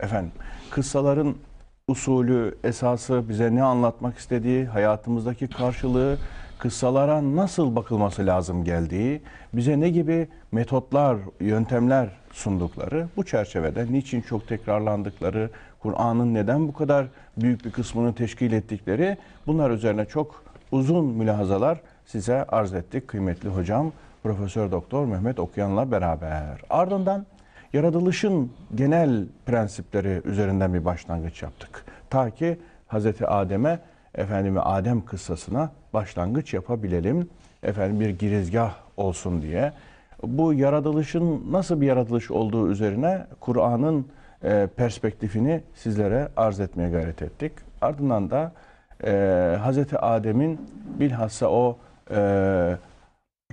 Efendim, kıssaların usulü, esası, bize ne anlatmak istediği, hayatımızdaki karşılığı, kıssalara nasıl bakılması lazım geldiği, bize ne gibi metotlar, yöntemler sundukları, bu çerçevede niçin çok tekrarlandıkları, Kur'an'ın neden bu kadar büyük bir kısmını teşkil ettikleri, bunlar üzerine çok uzun mülahazalar size arz ettik kıymetli hocam Profesör Doktor Mehmet Okuyan'la beraber. Ardından yaratılışın genel prensipleri üzerinden bir başlangıç yaptık. Ta ki Hazreti Adem'e efendim Adem kıssasına başlangıç yapabilelim. Efendim bir girizgah olsun diye. Bu yaratılışın nasıl bir yaratılış olduğu üzerine Kur'an'ın e, perspektifini sizlere arz etmeye gayret ettik. Ardından da e, Hazreti Adem'in bilhassa o e,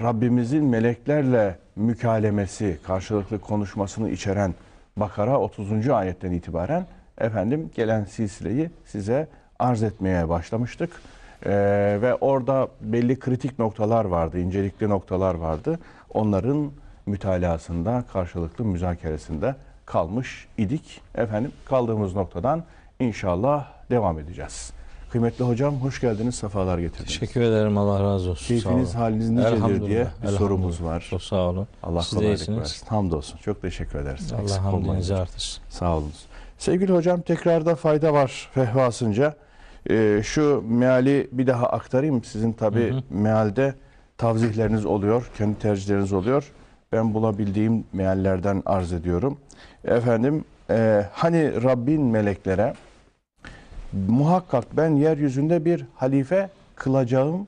Rabbimizin meleklerle mükalemesi, karşılıklı konuşmasını içeren Bakara 30. ayetten itibaren efendim gelen silsileyi size arz etmeye başlamıştık. Ee, ve orada belli kritik noktalar vardı, incelikli noktalar vardı. Onların mütalasında, karşılıklı müzakeresinde kalmış idik. Efendim kaldığımız noktadan inşallah devam edeceğiz. Kıymetli hocam hoş geldiniz, sefalar getirdiniz. Teşekkür ederim. Allah razı olsun. Keyfiniz, olun. haliniz nicedir diye bir sorumuz var. Çok sağ olun. Allah Siz kolaylık iyisiniz. versin. Hamdolsun. Çok teşekkür ederiz. Allah hamdinizi artırsın. Sağ olunuz. Sevgili hocam tekrarda fayda var fehvasınca. Ee, şu meali bir daha aktarayım. Sizin tabi mealde tavzihleriniz oluyor, kendi tercihleriniz oluyor. Ben bulabildiğim meallerden arz ediyorum. Efendim e, hani Rabbin meleklere muhakkak ben yeryüzünde bir halife kılacağım,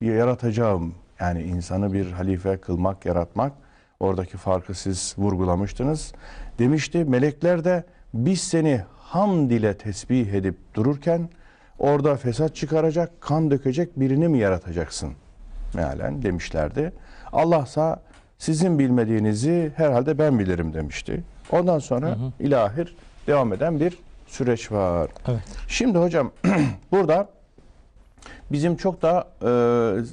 yaratacağım. Yani insanı bir halife kılmak, yaratmak. Oradaki farkı siz vurgulamıştınız. Demişti melekler de biz seni hamd ile tesbih edip dururken orada fesat çıkaracak, kan dökecek birini mi yaratacaksın? Mealen demişlerdi. Allahsa sizin bilmediğinizi herhalde ben bilirim demişti. Ondan sonra Hı hı. ilahir devam eden bir süreç var. Evet. Şimdi hocam burada bizim çok da e,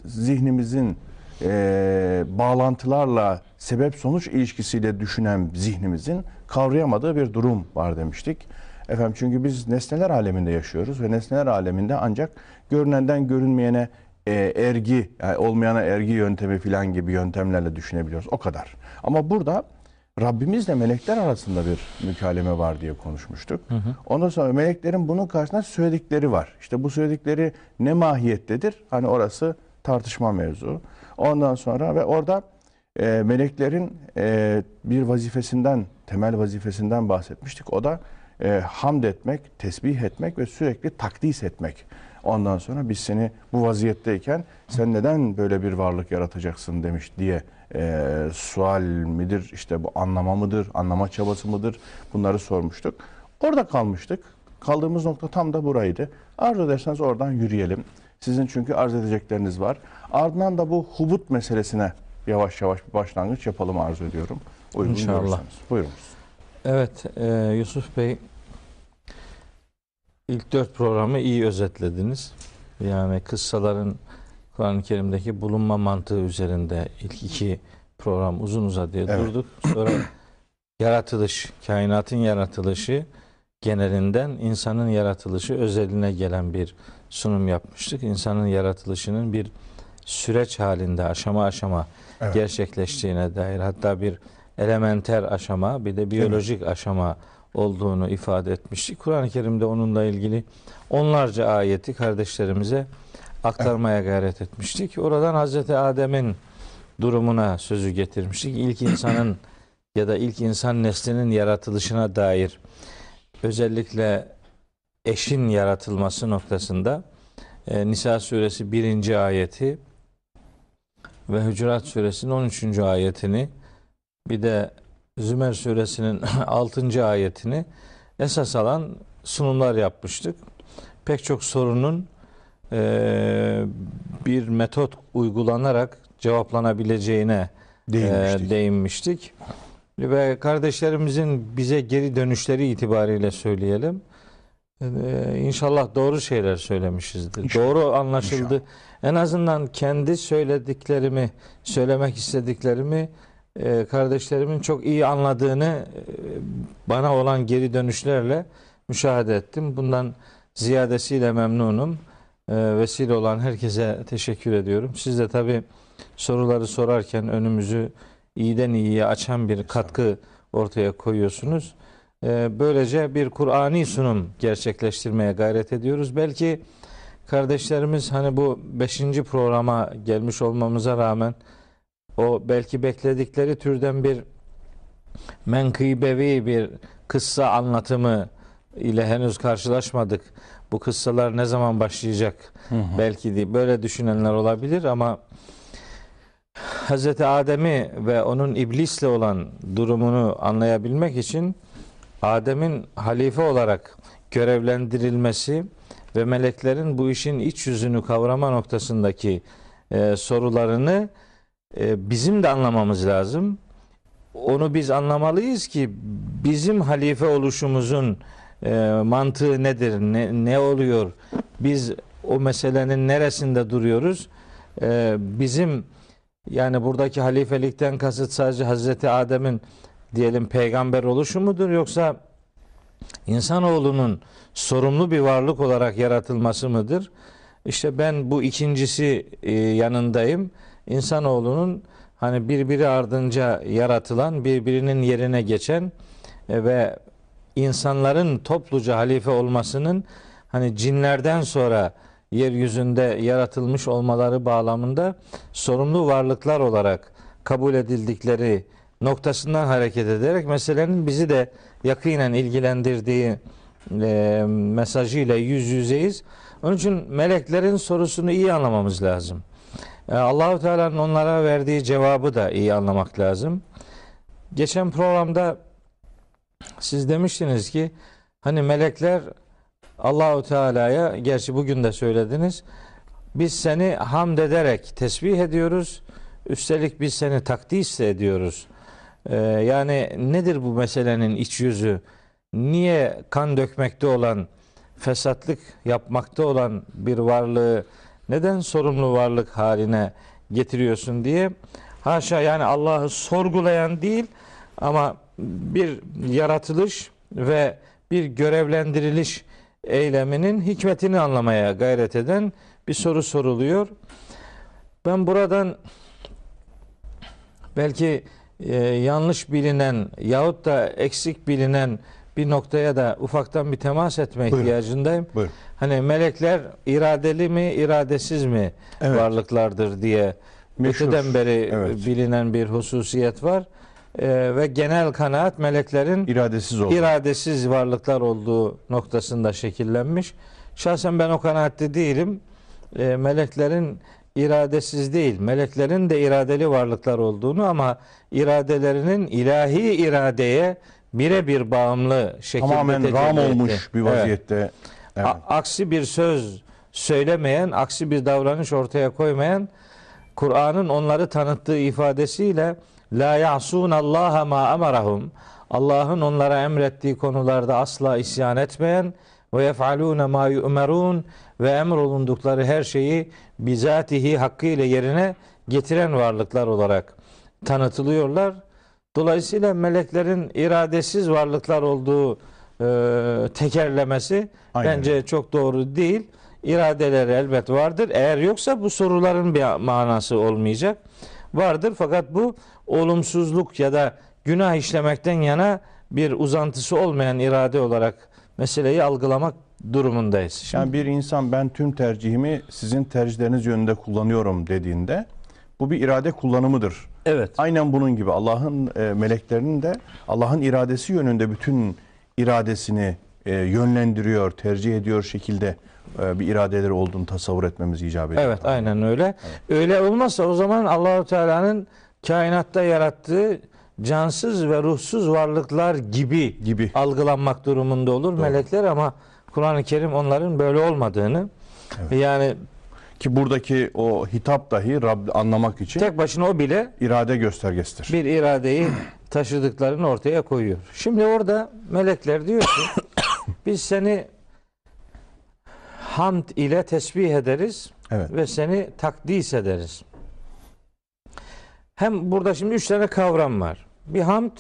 zihnimizin e, bağlantılarla sebep sonuç ilişkisiyle düşünen zihnimizin kavrayamadığı bir durum var demiştik. Efendim çünkü biz nesneler aleminde yaşıyoruz ve nesneler aleminde ancak görünenden görünmeyene e, ergi, yani olmayana ergi yöntemi filan gibi yöntemlerle düşünebiliyoruz. O kadar. Ama burada Rabbimizle melekler arasında bir mükaleme var diye konuşmuştuk. Hı hı. Ondan sonra meleklerin bunun karşısında söyledikleri var. İşte bu söyledikleri ne mahiyettedir? Hani orası tartışma mevzu. Ondan sonra ve orada e, meleklerin e, bir vazifesinden, temel vazifesinden bahsetmiştik. O da e, hamd etmek, tesbih etmek ve sürekli takdis etmek. Ondan sonra biz seni bu vaziyetteyken sen neden böyle bir varlık yaratacaksın demiş diye e, sual midir, işte bu anlama mıdır, anlama çabası mıdır bunları sormuştuk. Orada kalmıştık. Kaldığımız nokta tam da buraydı. Arzu ederseniz oradan yürüyelim. Sizin çünkü arz edecekleriniz var. Ardından da bu hubut meselesine yavaş yavaş bir başlangıç yapalım arzu ediyorum. Uygun İnşallah. görürseniz. Buyurunuz. Evet e, Yusuf Bey ilk dört programı iyi özetlediniz. Yani kıssaların Kur'an-ı Kerim'deki bulunma mantığı üzerinde ilk iki program uzun uzadıya Evet. durduk. Sonra yaratılış, kainatın yaratılışı genelinden insanın yaratılışı özeline gelen bir sunum yapmıştık. İnsanın yaratılışının bir süreç halinde aşama aşama Evet. gerçekleştiğine dair hatta bir elementer aşama bir de biyolojik aşama olduğunu ifade etmiştik. Kur'an-ı Kerim'de onunla ilgili onlarca ayeti kardeşlerimize aktarmaya gayret etmiştik. Oradan Hazreti Adem'in durumuna sözü getirmiştik. İlk insanın ya da ilk insan neslinin yaratılışına dair özellikle eşin yaratılması noktasında e, Nisa suresi 1. ayeti ve Hucurat suresinin 13. ayetini bir de Zümer suresinin 6. ayetini esas alan sunumlar yapmıştık. Pek çok sorunun e, bir metot uygulanarak cevaplanabileceğine Değinmiştik. e, değinmiştik. Ve kardeşlerimizin bize geri dönüşleri itibariyle söyleyelim. Ee, inşallah doğru şeyler söylemişizdir. İnşallah. Doğru anlaşıldı. En azından kendi söylediklerimi, söylemek istediklerimi e, kardeşlerimin çok iyi anladığını e, bana olan geri dönüşlerle müşahede ettim. Bundan ziyadesiyle memnunum. E, vesile olan herkese teşekkür ediyorum. Siz de tabii soruları sorarken önümüzü iyiden iyiye açan bir katkı ortaya koyuyorsunuz. E, böylece bir Kur'ani sunum gerçekleştirmeye gayret ediyoruz. Belki kardeşlerimiz hani bu beşinci programa gelmiş olmamıza rağmen o belki bekledikleri türden bir menkıbevi bir kıssa anlatımı ile henüz karşılaşmadık. Bu kıssalar ne zaman başlayacak? Belki de böyle düşünenler olabilir ama Hz. Adem'i ve onun iblisle olan durumunu anlayabilmek için Adem'in halife olarak görevlendirilmesi ve meleklerin bu işin iç yüzünü kavrama noktasındaki e, sorularını bizim de anlamamız lazım. Onu biz anlamalıyız ki bizim halife oluşumuzun e, mantığı nedir? Ne, ne oluyor? Biz o meselenin neresinde duruyoruz? E, bizim yani buradaki halifelikten kasıt sadece Hazreti Adem'in diyelim peygamber oluşu mudur yoksa insanoğlunun sorumlu bir varlık olarak yaratılması mıdır? İşte ben bu ikincisi e, yanındayım. İnsanoğlunun hani birbiri ardınca yaratılan, birbirinin yerine geçen e, ve insanların topluca halife olmasının hani cinlerden sonra yeryüzünde yaratılmış olmaları bağlamında sorumlu varlıklar olarak kabul edildikleri noktasından hareket ederek meselenin bizi de yakinen ilgilendirdiği e, mesajıyla yüz yüzeyiz. Onun için meleklerin sorusunu iyi anlamamız lazım. E, Allahu Teala'nın onlara verdiği cevabı da iyi anlamak lazım. Geçen programda siz demiştiniz ki hani melekler Allahu Teala'ya gerçi bugün de söylediniz. Biz seni hamd ederek tesbih ediyoruz. Üstelik biz seni takdis de ediyoruz. Ee, yani nedir bu meselenin iç yüzü? Niye kan dökmekte olan, fesatlık yapmakta olan bir varlığı neden sorumlu varlık haline getiriyorsun diye haşa yani Allah'ı sorgulayan değil ama bir yaratılış ve bir görevlendiriliş eyleminin hikmetini anlamaya gayret eden bir soru soruluyor. Ben buradan belki e, yanlış bilinen yahut da eksik bilinen bir noktaya da ufaktan bir temas etme Buyurun. ihtiyacındayım. Buyurun. Hani melekler iradeli mi, iradesiz mi Evet. varlıklardır diye Meşhur. öteden beri Evet. bilinen bir hususiyet var. E, ve genel kanaat meleklerin İradesiz oldu. iradesiz varlıklar olduğu noktasında şekillenmiş. Şahsen ben o kanaatte değilim. E, meleklerin iradesiz değil, meleklerin de iradeli varlıklar olduğunu ama iradelerinin ilahi iradeye birebir bağımlı şekilde Tamamen ram olmuş bir Evet. vaziyette. Evet. A- aksi bir söz söylemeyen, aksi bir davranış ortaya koymayan Kur'an'ın onları tanıttığı ifadesiyle la ya'sun Allah ma emarahum Allah'ın onlara emrettiği konularda asla isyan etmeyen ve yef'alune ma yu'merun ve emrolundukları her şeyi bizatihi hakkıyla yerine getiren varlıklar olarak tanıtılıyorlar. Dolayısıyla meleklerin iradesiz varlıklar olduğu e, tekerlemesi Aynen. bence çok doğru değil. İradeleri elbet vardır. Eğer yoksa bu soruların bir manası olmayacak. Vardır fakat bu olumsuzluk ya da günah işlemekten yana bir uzantısı olmayan irade olarak meseleyi algılamak durumundayız. Şimdi, Yani bir insan ben tüm tercihimi sizin tercihleriniz yönünde kullanıyorum dediğinde bu bir irade kullanımıdır. Evet. Aynen bunun gibi Allah'ın e, meleklerinin de Allah'ın iradesi yönünde bütün iradesini e, yönlendiriyor, tercih ediyor şekilde e, bir iradeleri olduğunu tasavvur etmemiz icap ediyor. Evet, aynen öyle. Öyle olmazsa o zaman Allahu Teala'nın kainatta yarattığı cansız ve ruhsuz varlıklar gibi Gibi. algılanmak durumunda olur melekler ama Kur'an-ı Kerim onların böyle olmadığını yani Ki buradaki o hitap dahi Rabb anlamak için tek başına o bile irade göstergesidir. bir iradeyi taşıdıklarını ortaya koyuyor. Şimdi orada melekler diyor ki biz seni hamd ile tesbih ederiz Evet. ve seni takdis ederiz. hem burada şimdi üç tane kavram var. Bir hamd,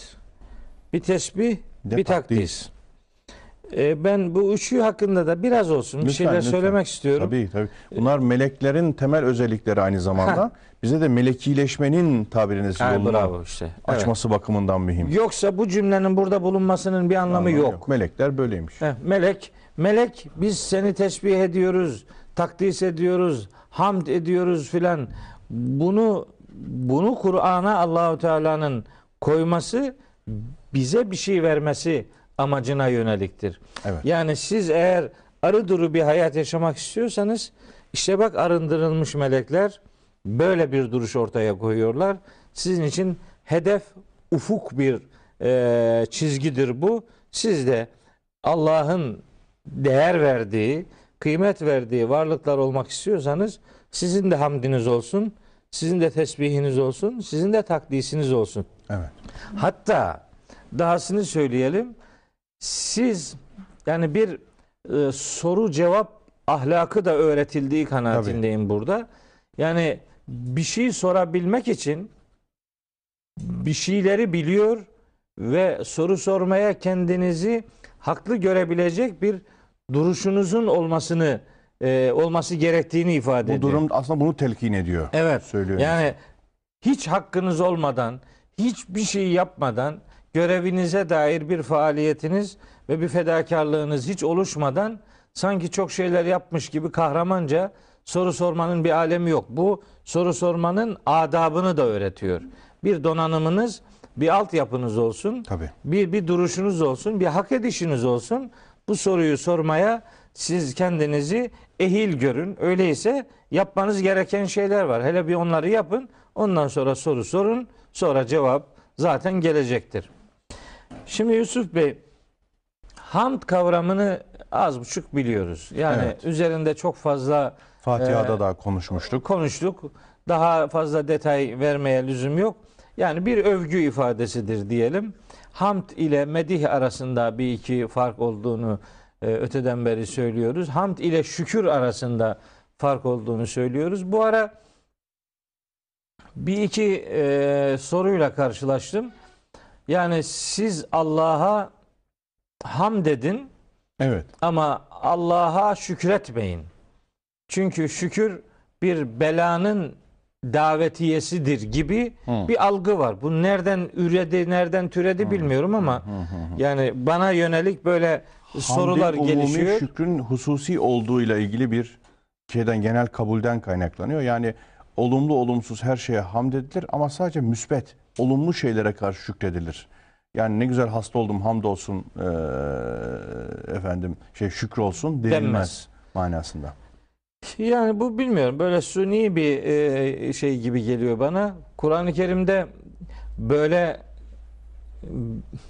bir tesbih, Bir de bir takdis. takdis. Ee, ben bu üçü hakkında da biraz olsun bir Lütfen, şeyler lütfen. söylemek istiyorum. Tabii tabii. Bunlar meleklerin temel özellikleri aynı zamanda. Bize de melekileşmenin tabiriniz Ha, yolunu bravo işte. Evet. açması bakımından mühim. Yoksa bu cümlenin burada bulunmasının bir anlamı Anlamı yok. Melekler böyleymiş. Heh, melek, melek biz seni tesbih ediyoruz, takdis ediyoruz, hamd ediyoruz filan. Bunu bunu Kur'an'a Allahu Teala'nın koyması bize bir şey vermesi amacına yöneliktir. Evet. Yani siz eğer arı duru bir hayat yaşamak istiyorsanız işte bak arındırılmış melekler böyle bir duruş ortaya koyuyorlar. Sizin için hedef ufuk bir e, çizgidir bu. Siz de Allah'ın değer verdiği, kıymet verdiği varlıklar olmak istiyorsanız sizin de hamdiniz olsun, sizin de tesbihiniz olsun, sizin de takdisiniz olsun. Evet. Hatta dahasını söyleyelim. Siz yani bir e, soru cevap ahlakı da öğretildiği kanaatindeyim burada. Yani bir şey sorabilmek için bir şeyleri biliyor ve soru sormaya kendinizi haklı görebilecek bir duruşunuzun olmasını e, olması gerektiğini ifade Bu ediyor. durum aslında bunu telkin ediyor. Evet. Söylüyor. Yani hiç hakkınız olmadan, hiçbir şey yapmadan, görevinize dair bir faaliyetiniz ve bir fedakarlığınız hiç oluşmadan sanki çok şeyler yapmış gibi kahramanca soru sormanın bir alemi yok. Bu soru sormanın adabını da öğretiyor. Bir donanımınız, bir altyapınız olsun Tabii. bir bir duruşunuz olsun, bir hak edişiniz olsun. Bu soruyu sormaya siz kendinizi ehil görün. Öyleyse yapmanız gereken şeyler var. Hele bir onları yapın. Ondan sonra soru sorun. Sonra cevap zaten gelecektir. Şimdi Yusuf Bey hamd kavramını az buçuk biliyoruz. Yani Evet. üzerinde çok fazla Fatiha'da Ee, da konuşmuştuk. konuştuk. Daha fazla detay vermeye lüzum yok. Yani bir övgü ifadesidir diyelim. Hamd ile medih arasında bir iki fark olduğunu e, öteden beri söylüyoruz. Hamd ile şükür arasında fark olduğunu söylüyoruz. Bu ara bir iki e, soruyla karşılaştım. Yani siz Allah'a hamd edin Evet. ama Allah'a şükretmeyin. Çünkü şükür bir belanın davetiyesidir gibi Hı. bir algı var. Bu nereden üredi, nereden türedi bilmiyorum ama yani bana yönelik böyle sorular Hamdin umumi, gelişiyor. şükrün hususi olduğuyla ilgili bir şeyden genel kabulden kaynaklanıyor. Yani olumlu olumsuz her şeye hamd edilir ama sadece müsbet, olumlu şeylere karşı şükredilir. Yani ne güzel hasta oldum hamdolsun eee efendim şey şükür olsun denilmez Denmez. manasında. Yani bu bilmiyorum böyle suni bir e, şey gibi geliyor bana. Kur'an-ı Kerim'de böyle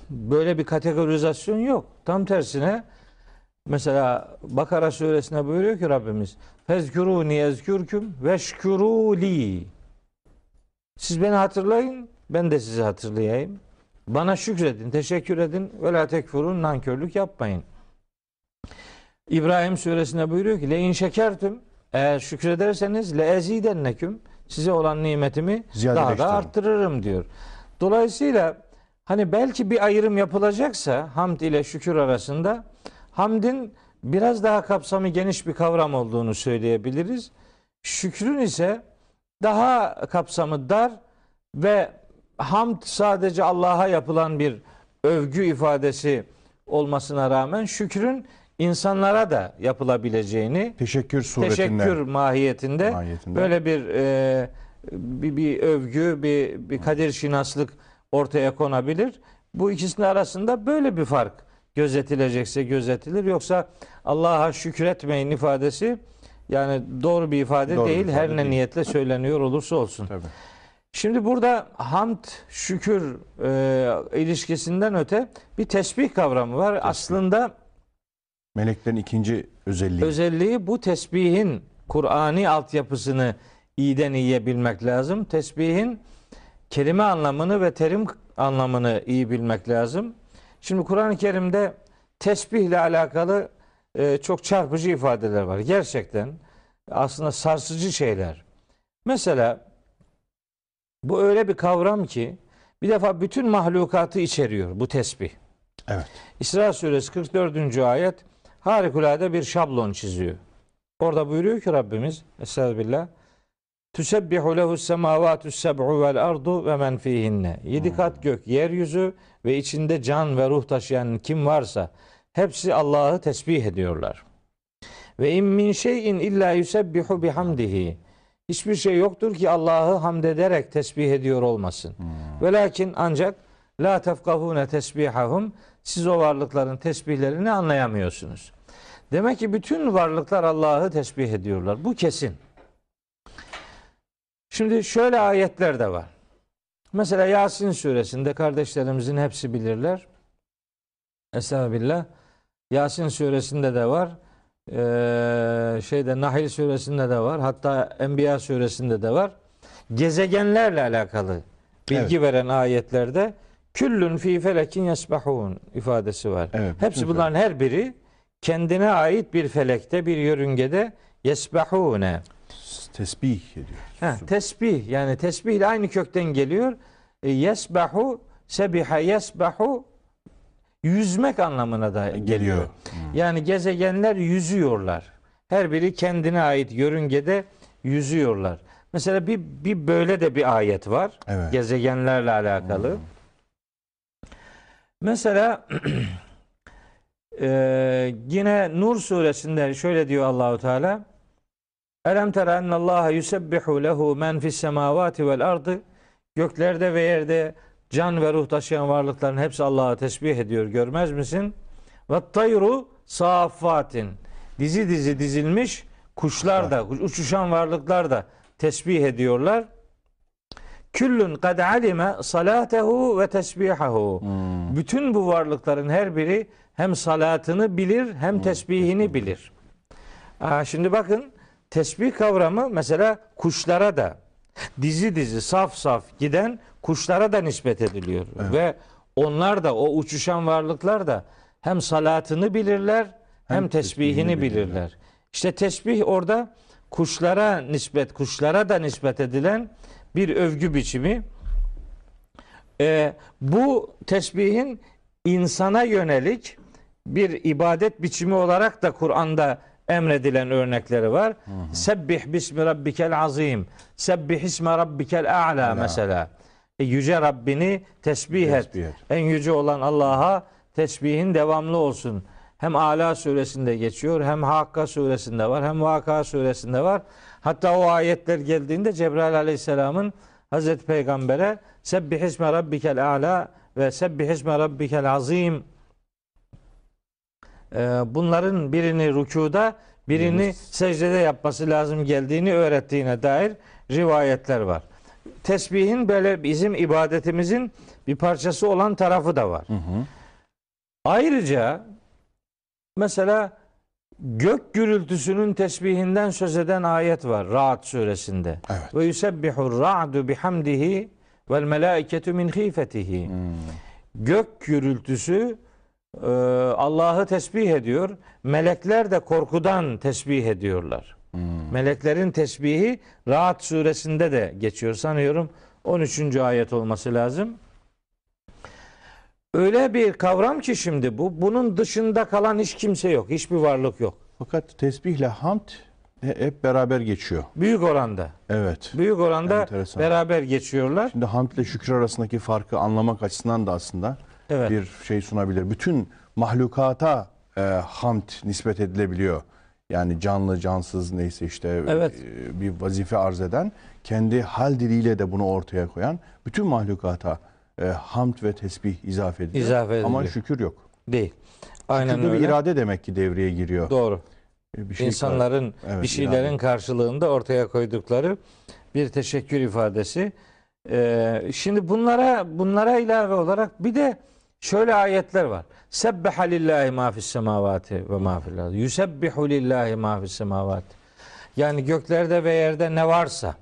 böyle bir kategorizasyon yok. Tam tersine mesela Bakara suresine buyuruyor ki Rabbimiz Fezkuruni ezkürküm veşkuruli Siz beni hatırlayın, ben de sizi hatırlayayım. Bana şükredin, teşekkür edin ve la tekfurun nankörlük yapmayın. İbrahim suresinde buyuruyor ki le in şekertüm eğer şükrederseniz le ezidenneküm size olan nimetimi daha da arttırırım diyor. Dolayısıyla hani belki bir ayrım yapılacaksa hamd ile şükür arasında hamdin biraz daha kapsamı geniş bir kavram olduğunu söyleyebiliriz. Şükrün ise daha kapsamı dar ve hamd sadece Allah'a yapılan bir övgü ifadesi olmasına rağmen şükrün insanlara da yapılabileceğini Teşekkür suretinde. teşekkür mahiyetinde, Mahiyetinde. böyle bir, e, bir bir övgü, bir bir kadir şinaslık ortaya konabilir. Bu ikisinin arasında böyle bir fark gözetilecekse gözetilir. Yoksa Allah'a şükretmeyin ifadesi yani doğru bir ifade Doğru bir değil. ifade Her ne değil. niyetle söyleniyor olursa olsun. Tabii. Şimdi burada hamd, şükür e, ilişkisinden öte bir tesbih kavramı var. Aslında Meleklerin ikinci özelliği. özelliği bu tesbihin Kur'ani altyapısını iyiden iyiye bilmek lazım. Tesbihin kelime anlamını ve terim anlamını iyi bilmek lazım. Şimdi Kur'an-ı Kerim'de tesbihle alakalı e, çok çarpıcı ifadeler var. Gerçekten aslında sarsıcı şeyler. Mesela Bu öyle bir kavram ki bir defa bütün mahlukatı içeriyor bu tesbih. Evet. İsra suresi 44. ayet harikulade bir şablon çiziyor. Orada buyuruyor ki Rabbimiz Estağfirullah Tüsebbihu lehu semavatü seb'u vel ardu ve men fihinne. Yedi kat gök, yeryüzü ve içinde can ve ruh taşıyan kim varsa hepsi Allah'ı tesbih ediyorlar. Ve in min şeyin illa yusebbihu bihamdihi. Hiçbir şey yoktur ki Allah'ı hamd ederek tesbih ediyor olmasın. Ve lakin ancak la tefkahune tesbihahum siz o varlıkların tesbihlerini anlayamıyorsunuz. Demek ki bütün varlıklar Allah'ı tesbih ediyorlar. Bu kesin. Şimdi şöyle ayetler de var. Mesela Yasin suresinde kardeşlerimizin hepsi bilirler. Estağfirullah. Yasin suresinde de var. Ee, şeyde Nahil suresinde de var. Hatta Enbiya suresinde de var. Gezegenlerle alakalı bilgi veren ayetlerde küllün fi felekin yesbahun ifadesi var. Evet, Hepsi bunların her biri kendine ait bir felekte, bir yörüngede yesbahune. Tesbih ediyor. Ha, tesbih yani tesbih ile aynı kökten geliyor. E, yesbahu sebiha yesbahu yüzmek anlamına da geliyor. Geliyor. Yani gezegenler yüzüyorlar. Her biri kendine ait yörüngede yüzüyorlar. Mesela bir, bir böyle de bir ayet var. Evet. Gezegenlerle alakalı. Mesela e, yine Nur suresinde şöyle diyor Allahu Teala. Elem tera ennallaha yusebbihu lehu men fis semavati vel ardı. Göklerde ve yerde can ve ruh taşıyan varlıkların hepsi Allah'a tesbih ediyor. Görmez misin? Ve tayru saffatin. Dizi dizi dizilmiş kuşlar da, uçuşan varlıklar da tesbih ediyorlar. Küllün kad alime salatehu ve tesbihahu. Bütün bu varlıkların her biri hem salatını bilir hem tesbihini bilir. Aa, şimdi bakın tesbih kavramı mesela kuşlara da dizi dizi saf saf giden kuşlara da nispet ediliyor. Ve onlar da o uçuşan varlıklar da hem salatını bilirler hem, Hem tesbihini, tesbihini bilirler. bilirler. İşte tesbih orada kuşlara nispet, kuşlara da nispet edilen bir övgü biçimi. Ee, bu tesbihin insana yönelik bir ibadet biçimi olarak da Kur'an'da emredilen örnekleri var. Sebbih bismi rabbikel azim. Sebbih isme rabbikel a'la mesela. E, yüce Rabbini tesbih, Tesbih et. et. En yüce olan Allah'a tesbihin devamlı olsun. Hem Ala suresinde geçiyor, hem Hakka suresinde var, hem Vaka suresinde var. Hatta o ayetler geldiğinde Cebrail aleyhisselamın Hazreti Peygamber'e Sebbih isme rabbikel a'la ve Sebbih isme rabbikel azim ee, bunların birini rükuda, Birini- secdede yapması lazım geldiğini öğrettiğine dair rivayetler var. Tesbihin böyle bizim ibadetimizin bir parçası olan tarafı da var. Hı hı. Ayrıca mesela gök gürültüsünün tesbihinden söz eden ayet var Ra'd suresinde. Evet. Ve yusebbihu ra'du bihamdihi vel melaiketu min khifetihi. Hmm. Gök gürültüsü e, Allah'ı tesbih ediyor. Melekler de korkudan tesbih ediyorlar. Hmm. Meleklerin tesbihi Ra'd suresinde de geçiyor sanıyorum. 13. ayet olması lazım. Öyle bir kavram ki şimdi bu. Bunun dışında kalan hiç kimse yok. Hiçbir varlık yok. Fakat tesbihle hamd he- hep beraber geçiyor. Büyük oranda. Evet. Büyük oranda Enteresan. beraber geçiyorlar. Şimdi hamd ile şükür arasındaki farkı anlamak açısından da aslında Evet. bir şey sunabilir. Bütün mahlukata e, hamd nispet edilebiliyor. Yani canlı, cansız neyse işte Evet. e, bir vazife arz eden, kendi hal diliyle de bunu ortaya koyan bütün mahlukata e, hamd ve tesbih izafe ediliyor. İzafe Ama şükür yok. Değil. Aynen Şükürde bir öyle. irade demek ki devreye giriyor. Doğru. E, Bir şey İnsanların Evet, bir şeylerin irade. karşılığında ortaya koydukları bir teşekkür ifadesi. Ee, şimdi bunlara bunlara ilave olarak bir de şöyle ayetler var. Sebbaha lillahi ma fis semavati ve ma fil ardı. Yusebbihu lillahi ma fis semavati. Yani göklerde ve yerde ne varsa.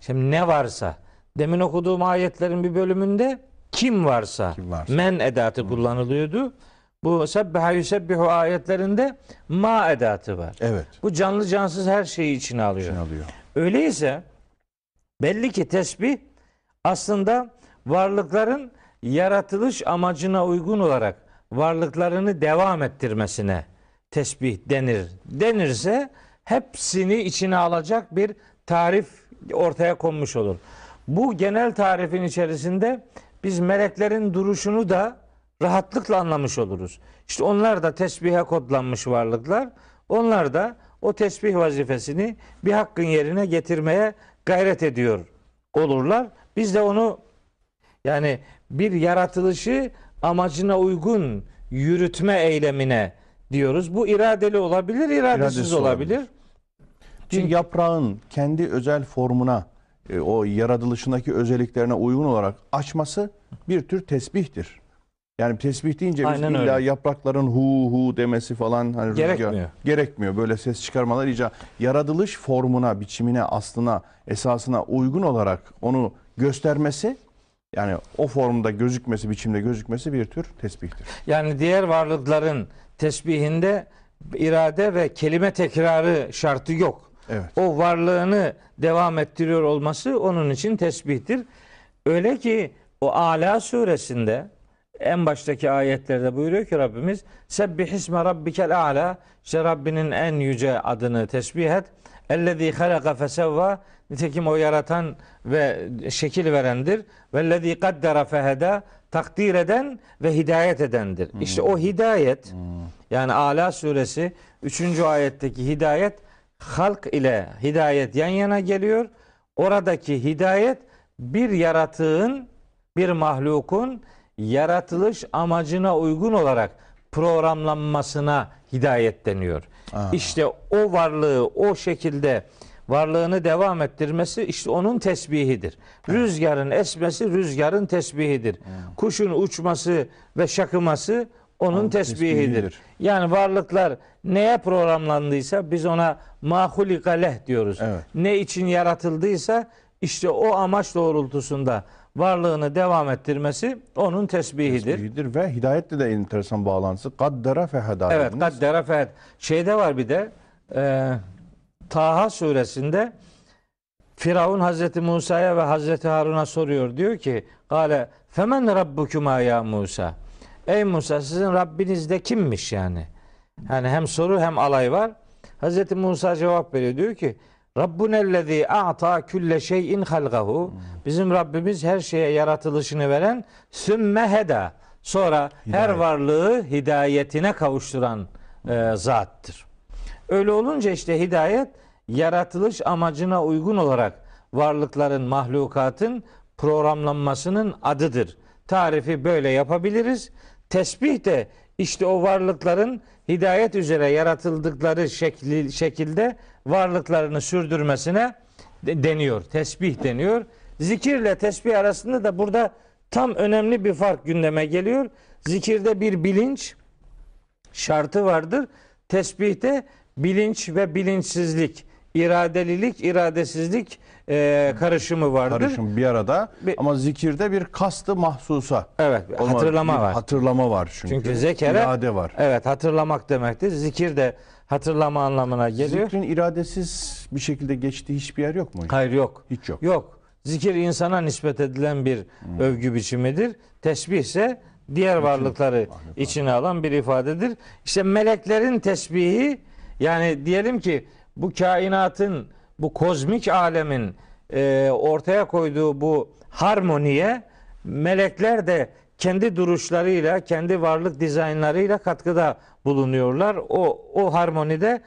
Şimdi ne varsa. Demin okuduğum ayetlerin bir bölümünde kim varsa, Kim varsa. men edatı kullanılıyordu. Bu sebbaha yusebbihu ayetlerinde ma edatı var. Evet. Bu canlı cansız her şeyi içine alıyor. İçine alıyor. Öyleyse belli ki tesbih aslında varlıkların yaratılış amacına uygun olarak varlıklarını devam ettirmesine tesbih denir. Denirse hepsini içine alacak bir tarif ortaya konmuş olur. Bu genel tarifin içerisinde biz meleklerin duruşunu da rahatlıkla anlamış oluruz. İşte onlar da tesbihe kodlanmış varlıklar. Onlar da o tesbih vazifesini bir hakkın yerine getirmeye gayret ediyor olurlar. Biz de onu yani bir yaratılışı amacına uygun yürütme eylemine diyoruz. Bu iradeli olabilir, iradesiz İradesiz olabilir. olabilir. Bir yaprağın kendi özel formuna, e, o yaratılışındaki özelliklerine uygun olarak açması bir tür tesbihtir. Yani tesbih deyince biz Aynen illa öyle. yaprakların hu hu demesi falan hani rüzgar- Gerekmiyor. gerekmiyor. Böyle ses çıkarmalar icra. Yaratılış formuna, biçimine, aslına, esasına uygun olarak onu göstermesi yani o formda gözükmesi, biçimde gözükmesi bir tür tesbihtir. Yani diğer varlıkların tesbihinde irade ve kelime tekrarı şartı yok. Evet. O varlığını devam ettiriyor olması onun için tesbihtir. Öyle ki o Ala suresinde en baştaki ayetlerde buyuruyor ki Rabbimiz Sebbih isme rabbikel a'la işte Rabbinin en yüce adını tesbih et. Ellezî halaka fesevva nitekim o yaratan ve şekil verendir. Vellezî kaddara feheda takdir eden ve hidayet edendir. İşte o hidayet yani Ala suresi 3. ayetteki hidayet halk ile hidayet yan yana geliyor. Oradaki hidayet bir yaratığın, bir mahlukun yaratılış amacına uygun olarak programlanmasına hidayet deniyor. Aa. İşte o varlığı o şekilde varlığını devam ettirmesi işte onun tesbihidir. Rüzgarın esmesi rüzgarın tesbihidir. Kuşun uçması ve şakıması onun tesbihidir. tesbihidir. Yani varlıklar neye programlandıysa biz ona mahulika leh diyoruz. Evet. Ne için yaratıldıysa işte o amaç doğrultusunda varlığını devam ettirmesi onun tesbihidir. Tesbihidir ve hidayetle de enteresan bağlantısı. Kaddara feheda Evet, kaddera fehed. Şeyde var bir de e, Taha suresinde Firavun Hazreti Musa'ya ve Hazreti Harun'a soruyor. Diyor ki, "Kale femen rabbukuma ya Musa?" Ey Musa sizin Rabbiniz de kimmiş yani? Yani hem soru hem alay var. Hazreti Musa cevap veriyor. Diyor ki, Rabbunellezî a'ta külle şeyin halgahu. Bizim Rabbimiz her şeye yaratılışını veren sümme heda. Sonra her Hidayet. varlığı hidayetine kavuşturan e, zattır. Öyle olunca işte hidayet yaratılış amacına uygun olarak varlıkların, mahlukatın programlanmasının adıdır. Tarifi böyle yapabiliriz. Tesbih de işte o varlıkların hidayet üzere yaratıldıkları şekli, şekilde varlıklarını sürdürmesine de- deniyor. Tesbih deniyor. Zikirle tesbih arasında da burada tam önemli bir fark gündeme geliyor. Zikirde bir bilinç, şartı vardır. Tesbihte bilinç ve bilinçsizlik, iradelilik, iradesizlik e, karışımı vardır. Karışım bir arada Bir- ama zikirde bir kastı mahsusa. Evet, Olma- hatırlama var. Hatırlama var çünkü. Çünkü zekere irade var. Evet, hatırlamak demektir. Zikir de hatırlama anlamına geliyor. Zikrin iradesiz bir şekilde geçtiği hiçbir yer yok mu? Hayır yok. Hiç yok. Yok. Zikir insana nispet edilen bir övgü biçimidir. Tesbih ise diğer varlıkları içine alan bir ifadedir. İşte meleklerin tesbihi yani diyelim ki bu kainatın bu kozmik alemin e, ortaya koyduğu bu harmoniye melekler de kendi duruşlarıyla, kendi varlık dizaynlarıyla katkıda bulunuyorlar. O o harmonide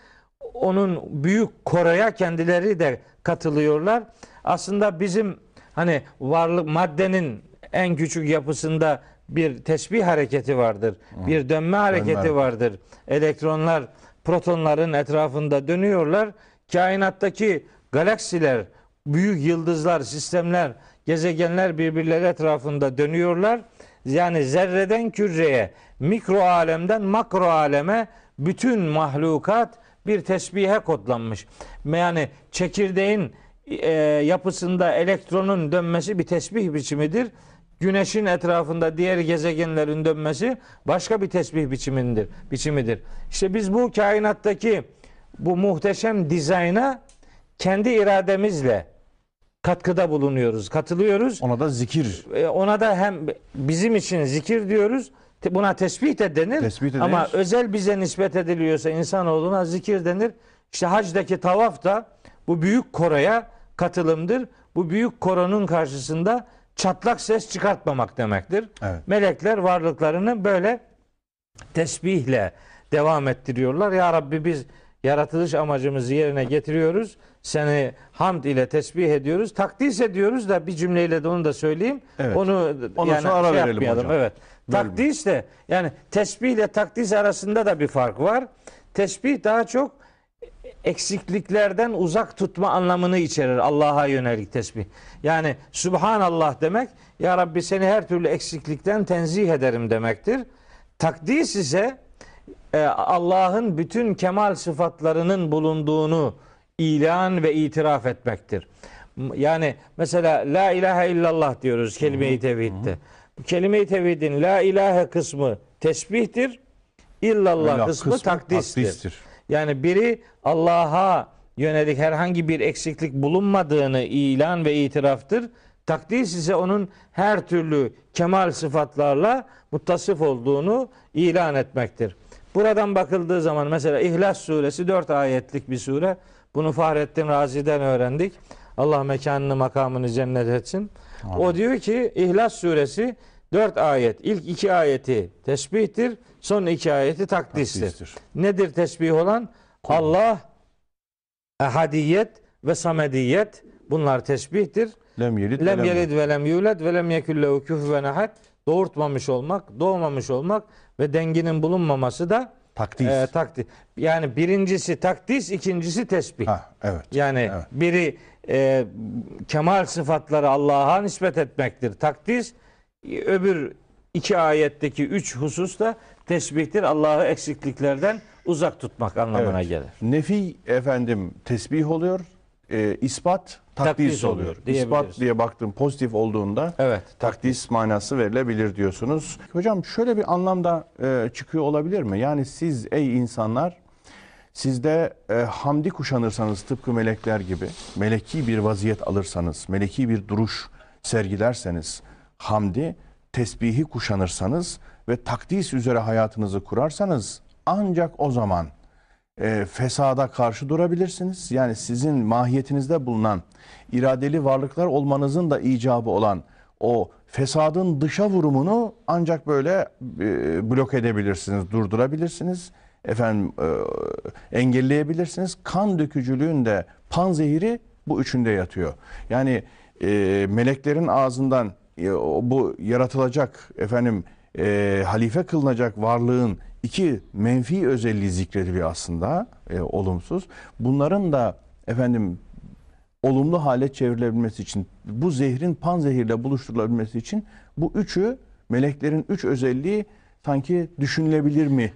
onun büyük koraya kendileri de katılıyorlar. Aslında bizim hani varlık maddenin en küçük yapısında bir tesbih hareketi vardır. Bir dönme hareketi hareket. vardır. Elektronlar protonların etrafında dönüyorlar. Kainattaki galaksiler, büyük yıldızlar, sistemler, gezegenler birbirleri etrafında dönüyorlar. Yani zerreden küreye, mikro alemden makro aleme bütün mahlukat bir tesbihe kodlanmış. Yani çekirdeğin e, yapısında elektronun dönmesi bir tesbih biçimidir. Güneşin etrafında diğer gezegenlerin dönmesi başka bir tesbih biçimidir. biçimidir. İşte biz bu kainattaki bu muhteşem dizayna kendi irademizle katkıda bulunuyoruz, katılıyoruz. Ona da zikir E, Ona da hem bizim için zikir diyoruz. Buna tesbih de denir. Tesbih de Ama denir. özel bize nispet ediliyorsa insanoğluna zikir denir. İşte hacdaki tavaf da bu büyük koroya katılımdır. Bu büyük koronun karşısında çatlak ses çıkartmamak demektir. Evet. Melekler varlıklarını böyle tesbihle devam ettiriyorlar. Ya Rabbi biz yaratılış amacımızı yerine getiriyoruz. Seni hamd ile tesbih ediyoruz. Takdis ediyoruz da bir cümleyle de onu da söyleyeyim. Evet. Onu Ondan yani sonra ara şey verelim hocam. Evet. Takdis de yani tesbih ile takdis arasında da bir fark var. Tesbih daha çok eksikliklerden uzak tutma anlamını içerir. Allah'a yönelik tesbih. Yani Subhanallah demek Ya Rabbi seni her türlü eksiklikten tenzih ederim demektir. Takdis ise e, Allah'ın bütün kemal sıfatlarının bulunduğunu ilan ve itiraf etmektir. Yani mesela la ilahe illallah diyoruz kelime-i tevhidde. Kelime-i tevhidin la ilahe kısmı tesbihtir. İllallah İllah kısmı, takdistir. takdistir. Yani biri Allah'a yönelik herhangi bir eksiklik bulunmadığını ilan ve itiraftır. Takdis ise onun her türlü kemal sıfatlarla muttasıf olduğunu ilan etmektir. Buradan bakıldığı zaman mesela İhlas suresi 4 ayetlik bir sure. Bunu Fahrettin Razi'den öğrendik. Allah mekanını makamını cennet etsin. O diyor ki İhlas suresi 4 ayet. İlk iki ayeti tesbihtir. Son iki ayeti takdistir. Takdistir. Nedir tesbih olan? Allah, ehadiyet ve samediyet bunlar tesbihtir. Lem yelid Lem ve lem yelid ve lem yulad ve lem yekun lehu küfüven ahad. Doğurtmamış olmak, doğmamış olmak ve denginin bulunmaması da Takdis. e, takdis. Yani birincisi takdis, ikincisi tesbih. ha, evet. Yani Evet. biri e, kemal sıfatları Allah'a nispet etmektir. Takdis öbür iki ayetteki üç husus da tesbihtir. Allah'ı eksikliklerden uzak tutmak anlamına Evet. gelir. Nefi efendim tesbih oluyor. E, ispat takdis, Takdis oluyor. İspat diye baktım pozitif olduğunda Evet. takdis manası verilebilir diyorsunuz. Hocam şöyle bir anlamda e, çıkıyor olabilir mi? Yani siz ey insanlar sizde e, hamdi kuşanırsanız tıpkı melekler gibi meleki bir vaziyet alırsanız, meleki bir duruş sergilerseniz hamdi, tesbihi kuşanırsanız ve takdis üzere hayatınızı kurarsanız ancak o zaman e, fesada karşı durabilirsiniz. Yani sizin mahiyetinizde bulunan iradeli varlıklar olmanızın da icabı olan o fesadın dışa vurumunu ancak böyle e, blok edebilirsiniz, durdurabilirsiniz. Efendim e, engelleyebilirsiniz. Kan dökücülüğün de panzehiri bu üçünde yatıyor. Yani e, meleklerin ağzından bu yaratılacak efendim e, halife kılınacak varlığın iki menfi özelliği zikrediliyor aslında e, olumsuz. Bunların da efendim olumlu hale çevrilebilmesi için bu zehrin panzehirle buluşturulabilmesi için bu üçü meleklerin üç özelliği sanki düşünülebilir mi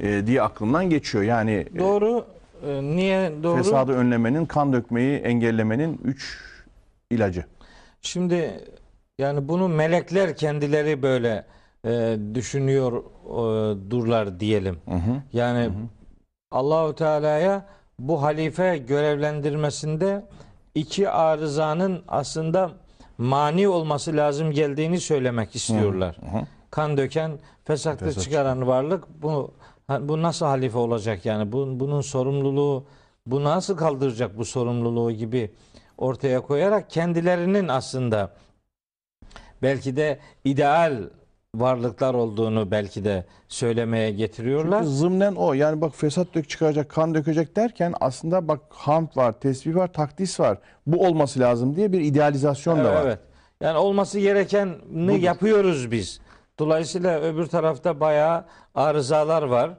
e, diye aklımdan geçiyor. Yani e, Doğru. E, niye doğru? fesadı önlemenin, kan dökmeyi engellemenin üç ilacı. Şimdi yani bunu melekler kendileri böyle e, düşünüyor e, durlar diyelim. Hı hı. Yani Allahu Teala'ya bu halife görevlendirmesinde iki arızanın aslında mani olması lazım geldiğini söylemek istiyorlar. Hı hı. Kan döken, fesatlık Fesat çıkaran varlık bu bu nasıl halife olacak yani? Bu, bunun sorumluluğu bu nasıl kaldıracak bu sorumluluğu gibi ortaya koyarak kendilerinin aslında belki de ideal varlıklar olduğunu belki de söylemeye getiriyorlar. Çünkü zımnen o. Yani bak fesat dök çıkaracak, kan dökecek derken aslında bak hamd var, tesbih var, takdis var. Bu olması lazım diye bir idealizasyon da var. Evet. Yani olması gerekeni yapıyoruz biz. Dolayısıyla öbür tarafta bayağı arızalar var.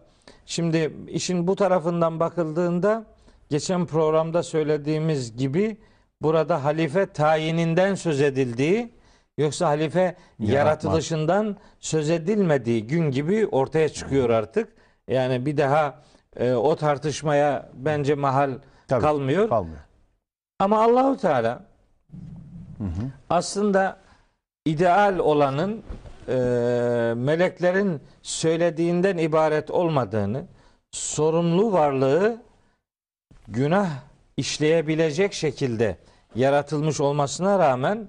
Şimdi işin bu tarafından bakıldığında geçen programda söylediğimiz gibi burada halife tayininden söz edildiği yoksa halife yaratılışından söz edilmediği gün gibi ortaya çıkıyor artık. Yani bir daha e, o tartışmaya bence mahal Tabii, kalmıyor. Kalmıyor. Ama Allahu Teala aslında ideal olanın e, meleklerin söylediğinden ibaret olmadığını, sorumlu varlığı günah işleyebilecek şekilde yaratılmış olmasına rağmen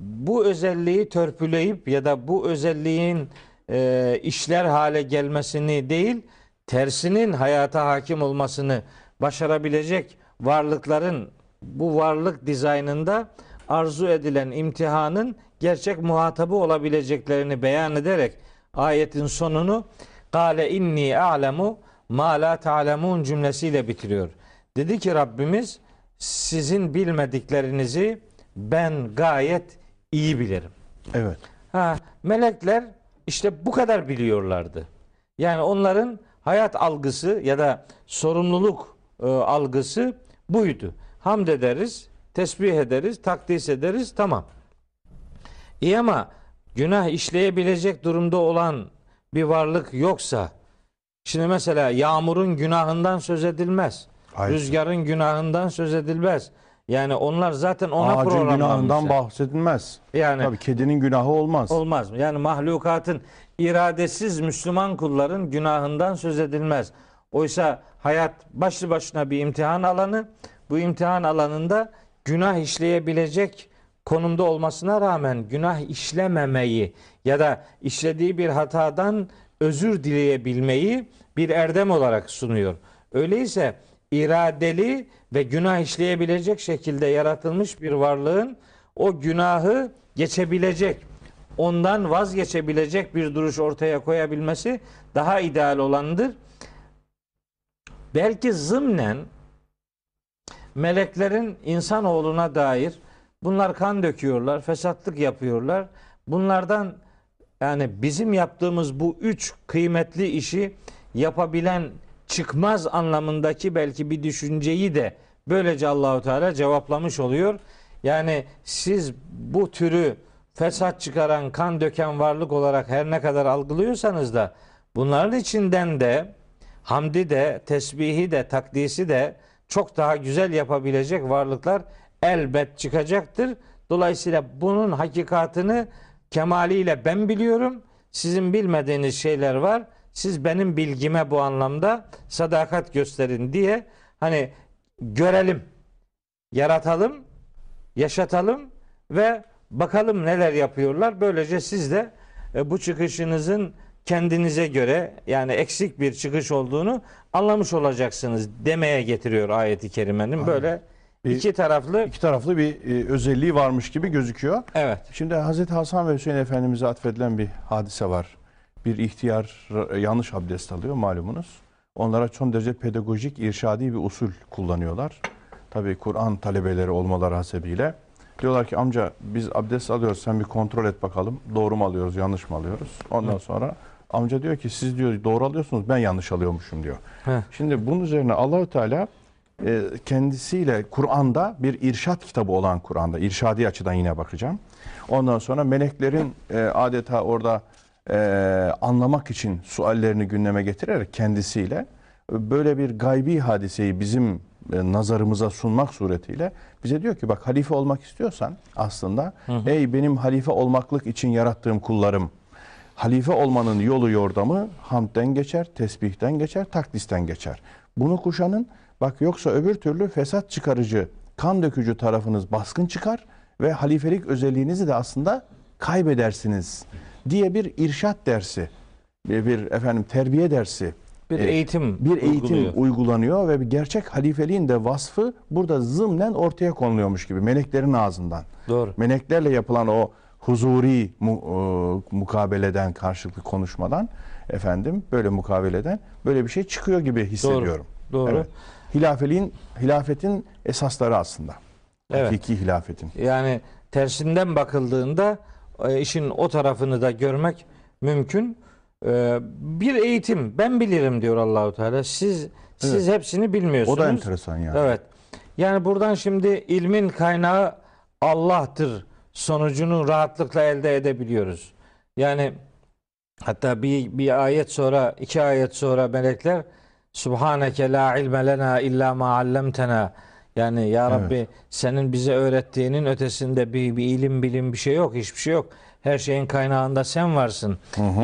bu özelliği törpüleyip ya da bu özelliğin e, işler hale gelmesini değil, tersinin hayata hakim olmasını başarabilecek varlıkların bu varlık dizaynında arzu edilen imtihanın gerçek muhatabı olabileceklerini beyan ederek ayetin sonunu Kale inni a'lemu ma la ta'lemun cümlesiyle bitiriyor. Dedi ki Rabbimiz sizin bilmediklerinizi ben gayet iyi bilirim. Evet. Ha, melekler işte bu kadar biliyorlardı. Yani onların hayat algısı ya da sorumluluk e, algısı buydu. Hamd ederiz, tesbih ederiz, takdis ederiz, tamam. İyi ama günah işleyebilecek durumda olan bir varlık yoksa, şimdi mesela yağmurun günahından söz edilmez. Hayır. Rüzgarın günahından söz edilmez. Yani onlar zaten ona Ağacın günahından bahsedilmez. Yani Tabii kedinin günahı olmaz. Olmaz? Yani mahlukatın iradesiz Müslüman kulların günahından söz edilmez. Oysa hayat başlı başına bir imtihan alanı. Bu imtihan alanında günah işleyebilecek konumda olmasına rağmen günah işlememeyi ya da işlediği bir hatadan özür dileyebilmeyi bir erdem olarak sunuyor. Öyleyse iradeli ve günah işleyebilecek şekilde yaratılmış bir varlığın o günahı geçebilecek, ondan vazgeçebilecek bir duruş ortaya koyabilmesi daha ideal olandır. Belki zımnen meleklerin insanoğluna dair bunlar kan döküyorlar, fesatlık yapıyorlar. Bunlardan yani bizim yaptığımız bu üç kıymetli işi yapabilen çıkmaz anlamındaki belki bir düşünceyi de böylece Allahu Teala cevaplamış oluyor. Yani siz bu türü fesat çıkaran, kan döken varlık olarak her ne kadar algılıyorsanız da bunların içinden de hamdi de, tesbihi de, takdisi de çok daha güzel yapabilecek varlıklar elbet çıkacaktır. Dolayısıyla bunun hakikatını kemaliyle ben biliyorum. Sizin bilmediğiniz şeyler var. Siz benim bilgime bu anlamda sadakat gösterin diye hani görelim, yaratalım, yaşatalım ve bakalım neler yapıyorlar. Böylece siz de e, bu çıkışınızın kendinize göre yani eksik bir çıkış olduğunu anlamış olacaksınız demeye getiriyor ayeti kerimenin böyle Bir- iki taraflı İki taraflı bir e, özelliği varmış gibi gözüküyor. evet Şimdi Hazreti Hasan ve Hüseyin Efendimiz'e atfedilen bir hadise var. Bir ihtiyar e, yanlış abdest alıyor malumunuz. Onlara son derece pedagojik, irşadi bir usul kullanıyorlar. Tabii Kur'an talebeleri olmaları hasebiyle. Diyorlar ki amca biz abdest alıyoruz sen bir kontrol et bakalım. Doğru mu alıyoruz, yanlış mı alıyoruz? Ondan sonra amca diyor ki siz diyor doğru alıyorsunuz ben yanlış alıyormuşum diyor. Heh. Şimdi bunun üzerine Allahü Teala e, kendisiyle Kur'an'da bir irşat kitabı olan Kur'an'da irşadi açıdan yine bakacağım. Ondan sonra meleklerin e, adeta orada e, anlamak için suallerini gündeme getirerek kendisiyle e, böyle bir gaybi hadiseyi bizim e, nazarımıza sunmak suretiyle bize diyor ki bak halife olmak istiyorsan aslında ey benim halife olmaklık için yarattığım kullarım Halife olmanın yolu yordamı hamdden geçer, tesbihten geçer, takdisten geçer. Bunu kuşanın bak yoksa öbür türlü fesat çıkarıcı, kan dökücü tarafınız baskın çıkar ve halifelik özelliğinizi de aslında kaybedersiniz diye bir irşat dersi, bir, bir efendim terbiye dersi, bir e, eğitim bir eğitim uyguluyor. uygulanıyor ve bir gerçek halifeliğin de vasfı burada zımnen ortaya konuluyormuş gibi meleklerin ağzından. Doğru. Meleklerle yapılan o huzuri mu, e, mukabeleden, karşılıklı konuşmadan efendim böyle mukabeleden böyle bir şey çıkıyor gibi hissediyorum. Doğru. Evet. Hilafeliğin, hilafetin esasları aslında. Evet. Hakiki hilafetin. Yani tersinden bakıldığında işin o tarafını da görmek mümkün. E, Bir eğitim ben bilirim diyor Allahu Teala. Siz siz hepsini bilmiyorsunuz. O da enteresan yani. Evet. Yani buradan şimdi ilmin kaynağı Allah'tır sonucunu rahatlıkla elde edebiliyoruz. Yani hatta bir, bir ayet sonra iki ayet sonra melekler Subhaneke la ilme lena illa ma allamtena yani ya Evet. Rabbi senin bize öğrettiğinin ötesinde bir, bir ilim bilim bir şey yok hiçbir şey yok. Her şeyin kaynağında sen varsın.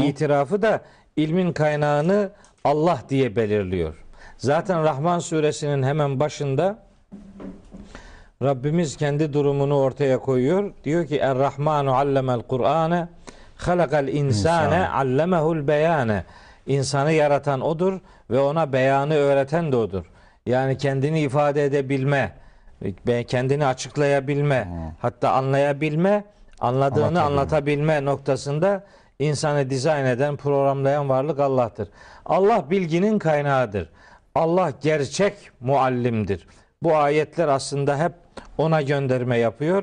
İtirafı da ilmin kaynağını Allah diye belirliyor. Zaten Rahman suresinin hemen başında Rabbimiz kendi durumunu ortaya koyuyor. Diyor ki Er-Rahmanu allemel Kur'ane halakal insane İnsan. allemehul beyane. İnsanı yaratan odur ve ona beyanı öğreten de odur. Yani kendini ifade edebilme, kendini açıklayabilme, hatta anlayabilme, anladığını Anlatabilme. anlatabilme noktasında insanı dizayn eden, programlayan varlık Allah'tır. Allah bilginin kaynağıdır. Allah gerçek muallimdir. Bu ayetler aslında hep ona gönderme yapıyor.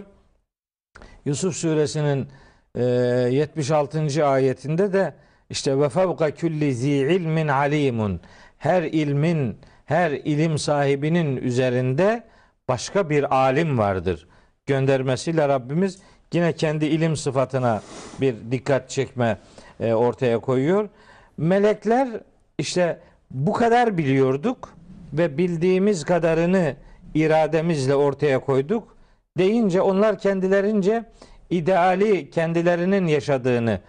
Yusuf suresinin e, 76. ayetinde de işte ve fevka külli zi ilmin alimun her ilmin her ilim sahibinin üzerinde başka bir alim vardır. Göndermesiyle Rabbimiz yine kendi ilim sıfatına bir dikkat çekme e, ortaya koyuyor. Melekler işte bu kadar biliyorduk ve bildiğimiz kadarını irademizle ortaya koyduk deyince onlar kendilerince ideali kendilerinin yaşadığını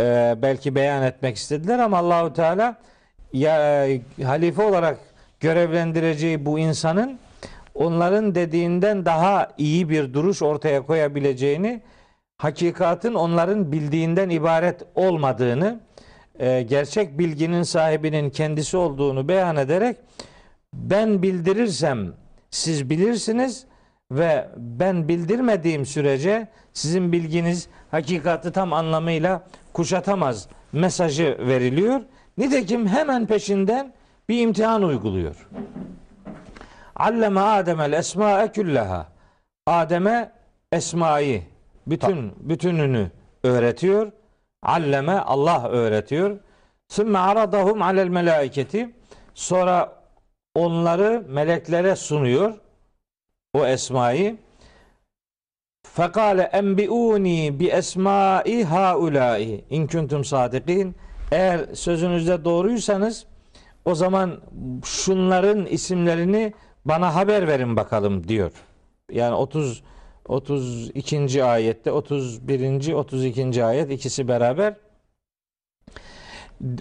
e, belki beyan etmek istediler ama Allahu Teala ya e, halife olarak görevlendireceği bu insanın onların dediğinden daha iyi bir duruş ortaya koyabileceğini, hakikatin onların bildiğinden ibaret olmadığını, e, gerçek bilginin sahibinin kendisi olduğunu beyan ederek ben bildirirsem siz bilirsiniz ve ben bildirmediğim sürece sizin bilginiz hakikati tam anlamıyla kuşatamaz mesajı veriliyor. Nitekim hemen peşinden bir imtihan uyguluyor. Alleme Adem'el esma'e küllaha. Adem'e esmayı, bütün bütününü öğretiyor. Alleme Allah öğretiyor. Sümme aradahum alel melaiketi. Sonra onları meleklere sunuyor. O esmayı. Fekale enbiuni bi esmai haulai in kuntum sadikin. Eğer sözünüzde doğruysanız o zaman şunların isimlerini bana haber verin bakalım diyor. Yani 30 32. ayette 31. 32. ayet ikisi beraber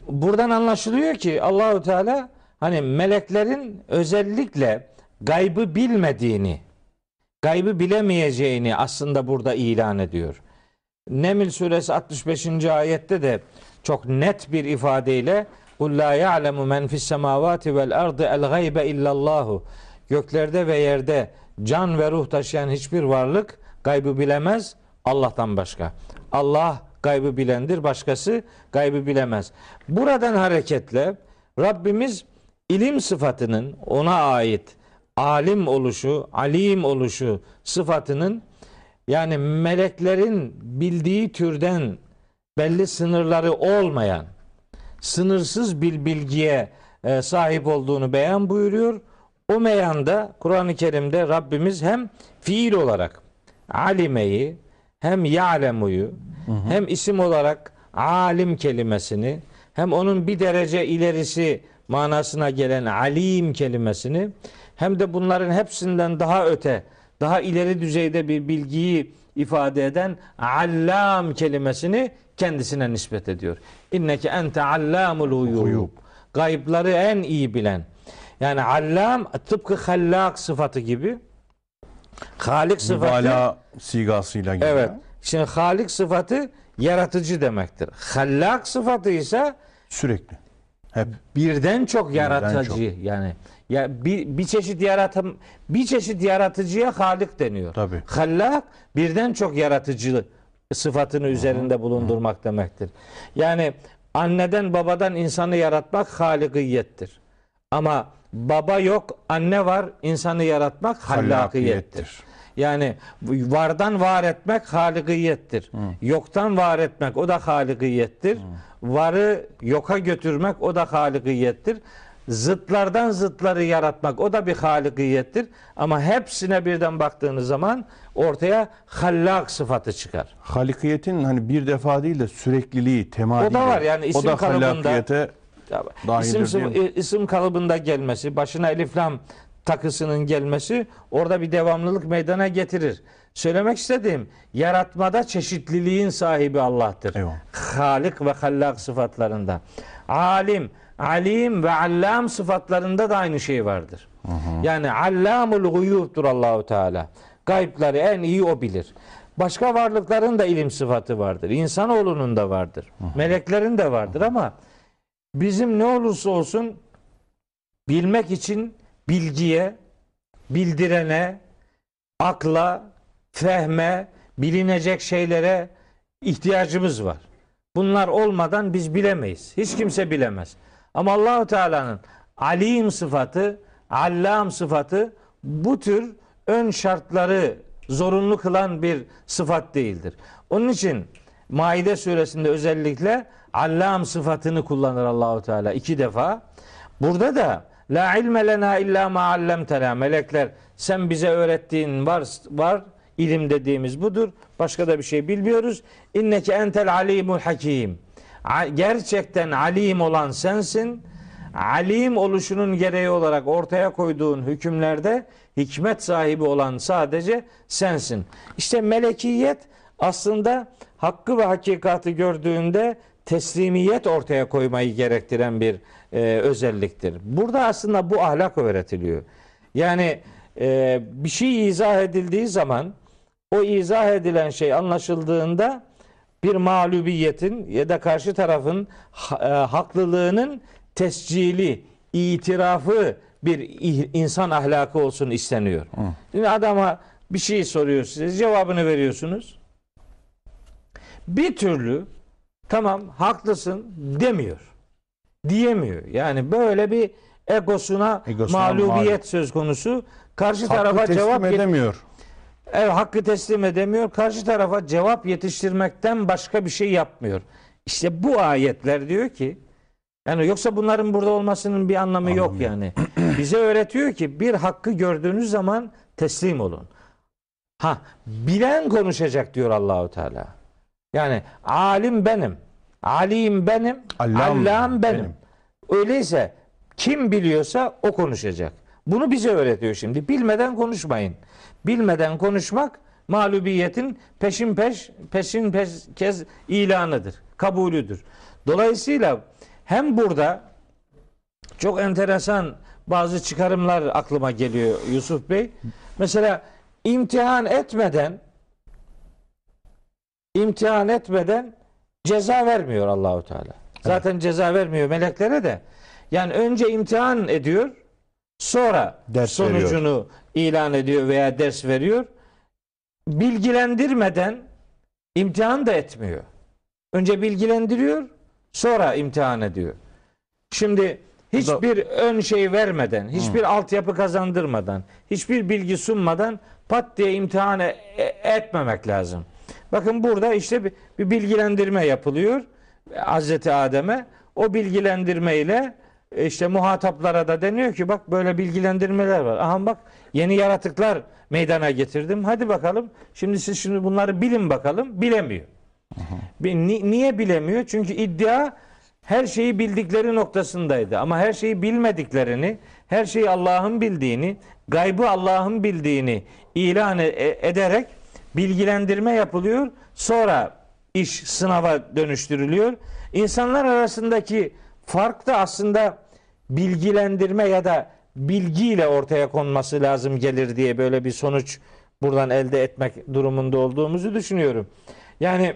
buradan anlaşılıyor ki Allahu Teala hani meleklerin özellikle gaybı bilmediğini, gaybı bilemeyeceğini aslında burada ilan ediyor. Neml suresi 65. ayette de çok net bir ifadeyle Kul la ya'lemu men fis semavati vel ardı el gaybe illallahu. Göklerde ve yerde can ve ruh taşıyan hiçbir varlık gaybı bilemez Allah'tan başka. Allah gaybı bilendir, başkası gaybı bilemez. Buradan hareketle Rabbimiz ilim sıfatının ona ait alim oluşu, alim oluşu sıfatının yani meleklerin bildiği türden belli sınırları olmayan sınırsız bir bilgiye e, sahip olduğunu beyan buyuruyor. O meyanda Kur'an-ı Kerim'de Rabbimiz hem fiil olarak alimeyi hem ya'lemuyu hem isim olarak alim kelimesini hem onun bir derece ilerisi manasına gelen alim kelimesini hem de bunların hepsinden daha öte daha ileri düzeyde bir bilgiyi ifade eden allam kelimesini kendisine nispet ediyor. İnneke ente allamul uyub. Uyub. Gayıpları en iyi bilen. Yani allam tıpkı hallak sıfatı gibi. Halik sıfatı Mübalağa sigasıyla gibi. Evet. Şimdi halik sıfatı yaratıcı demektir. Hallak sıfatı ise Sürekli. Hep. birden çok yaratıcı çok. yani ya bir, bir çeşit yaratım bir çeşit yaratıcıya halik deniyor. Tabii. Hallak birden çok yaratıcı sıfatını üzerinde bulundurmak demektir. Yani anneden babadan insanı yaratmak halikiyettir. Ama baba yok, anne var, insanı yaratmak hallakiyettir. Yani vardan var etmek halikiyettir. Yoktan var etmek o da halikiyettir. Varı yoka götürmek o da halikiyettir. Zıtlardan zıtları yaratmak o da bir halikiyettir. Ama hepsine birden baktığınız zaman ortaya hallak sıfatı çıkar. Halikiyetin hani bir defa değil de sürekliliği, temadiyle. O da var yani isim O da kalıbında- Dahildir İsim, isim kalıbında gelmesi, başına elif lam takısının gelmesi orada bir devamlılık meydana getirir. Söylemek istediğim yaratmada çeşitliliğin sahibi Allah'tır. Eyvallah. Halik ve hallak sıfatlarında. Alim alim ve allam sıfatlarında da aynı şey vardır. Yani allamul guyubdur Allahu Teala. Gaybları en iyi o bilir. Başka varlıkların da ilim sıfatı vardır. İnsanoğlunun da vardır. Meleklerin de vardır ama bizim ne olursa olsun bilmek için bilgiye, bildirene, akla, fehme, bilinecek şeylere ihtiyacımız var. Bunlar olmadan biz bilemeyiz. Hiç kimse bilemez. Ama Allahu Teala'nın alim sıfatı, allam sıfatı bu tür ön şartları zorunlu kılan bir sıfat değildir. Onun için Maide suresinde özellikle allam sıfatını kullanır Allahu Teala iki defa. Burada da la ilme lena illa ma allamtena melekler sen bize öğrettiğin var var ilim dediğimiz budur. Başka da bir şey bilmiyoruz. İnneke entel alimul hakim. Gerçekten alim olan sensin. Alim oluşunun gereği olarak ortaya koyduğun hükümlerde hikmet sahibi olan sadece sensin. İşte melekiyet aslında hakkı ve hakikati gördüğünde teslimiyet ortaya koymayı gerektiren bir e, özelliktir. Burada aslında bu ahlak öğretiliyor. Yani e, bir şey izah edildiği zaman o izah edilen şey anlaşıldığında bir mağlubiyetin ya da karşı tarafın e, haklılığının tescili, itirafı bir insan ahlakı olsun isteniyor. Şimdi adama bir şey soruyor size, cevabını veriyorsunuz. Bir türlü tamam haklısın demiyor. Diyemiyor. Yani böyle bir egosuna, Egosuna mağlubiyet mağlup. söz konusu. Karşı Hakkı tarafa cevap edemiyor. Evet, hakkı teslim edemiyor. Karşı tarafa cevap yetiştirmekten başka bir şey yapmıyor. İşte bu ayetler diyor ki yani yoksa bunların burada olmasının bir anlamı yok Anlamı yok. yani. Bize öğretiyor ki bir hakkı gördüğünüz zaman teslim olun. Ha bilen konuşacak diyor Allahu Teala. Yani alim benim. Alim benim. Allam Allam benim. benim. Öyleyse kim biliyorsa o konuşacak. Bunu bize öğretiyor şimdi. Bilmeden konuşmayın. Bilmeden konuşmak mağlubiyetin peşin peş peşin peş kez ilanıdır. Kabulüdür. Dolayısıyla hem burada çok enteresan bazı çıkarımlar aklıma geliyor Yusuf Bey. Mesela imtihan etmeden imtihan etmeden ceza vermiyor Allahu Teala. Zaten ceza vermiyor meleklere de. Yani önce imtihan ediyor, sonra Ders sonucunu ilan ediyor veya ders veriyor. Bilgilendirmeden imtihan da etmiyor. Önce bilgilendiriyor, sonra imtihan ediyor. Şimdi hiçbir ön şey vermeden, hiçbir altyapı kazandırmadan, hiçbir bilgi sunmadan pat diye imtihan e- e- etmemek lazım. Bakın burada işte bir, bir bilgilendirme yapılıyor Hazreti Adem'e. O bilgilendirmeyle işte muhataplara da deniyor ki bak böyle bilgilendirmeler var. Aha bak yeni yaratıklar meydana getirdim. Hadi bakalım. Şimdi siz şimdi bunları bilin bakalım. Bilemiyor. Ni- niye bilemiyor? Çünkü iddia her şeyi bildikleri noktasındaydı. Ama her şeyi bilmediklerini, her şeyi Allah'ın bildiğini, gaybı Allah'ın bildiğini ilan e- ederek bilgilendirme yapılıyor. Sonra iş sınava dönüştürülüyor. İnsanlar arasındaki fark da aslında bilgilendirme ya da bilgiyle ortaya konması lazım gelir diye böyle bir sonuç buradan elde etmek durumunda olduğumuzu düşünüyorum. Yani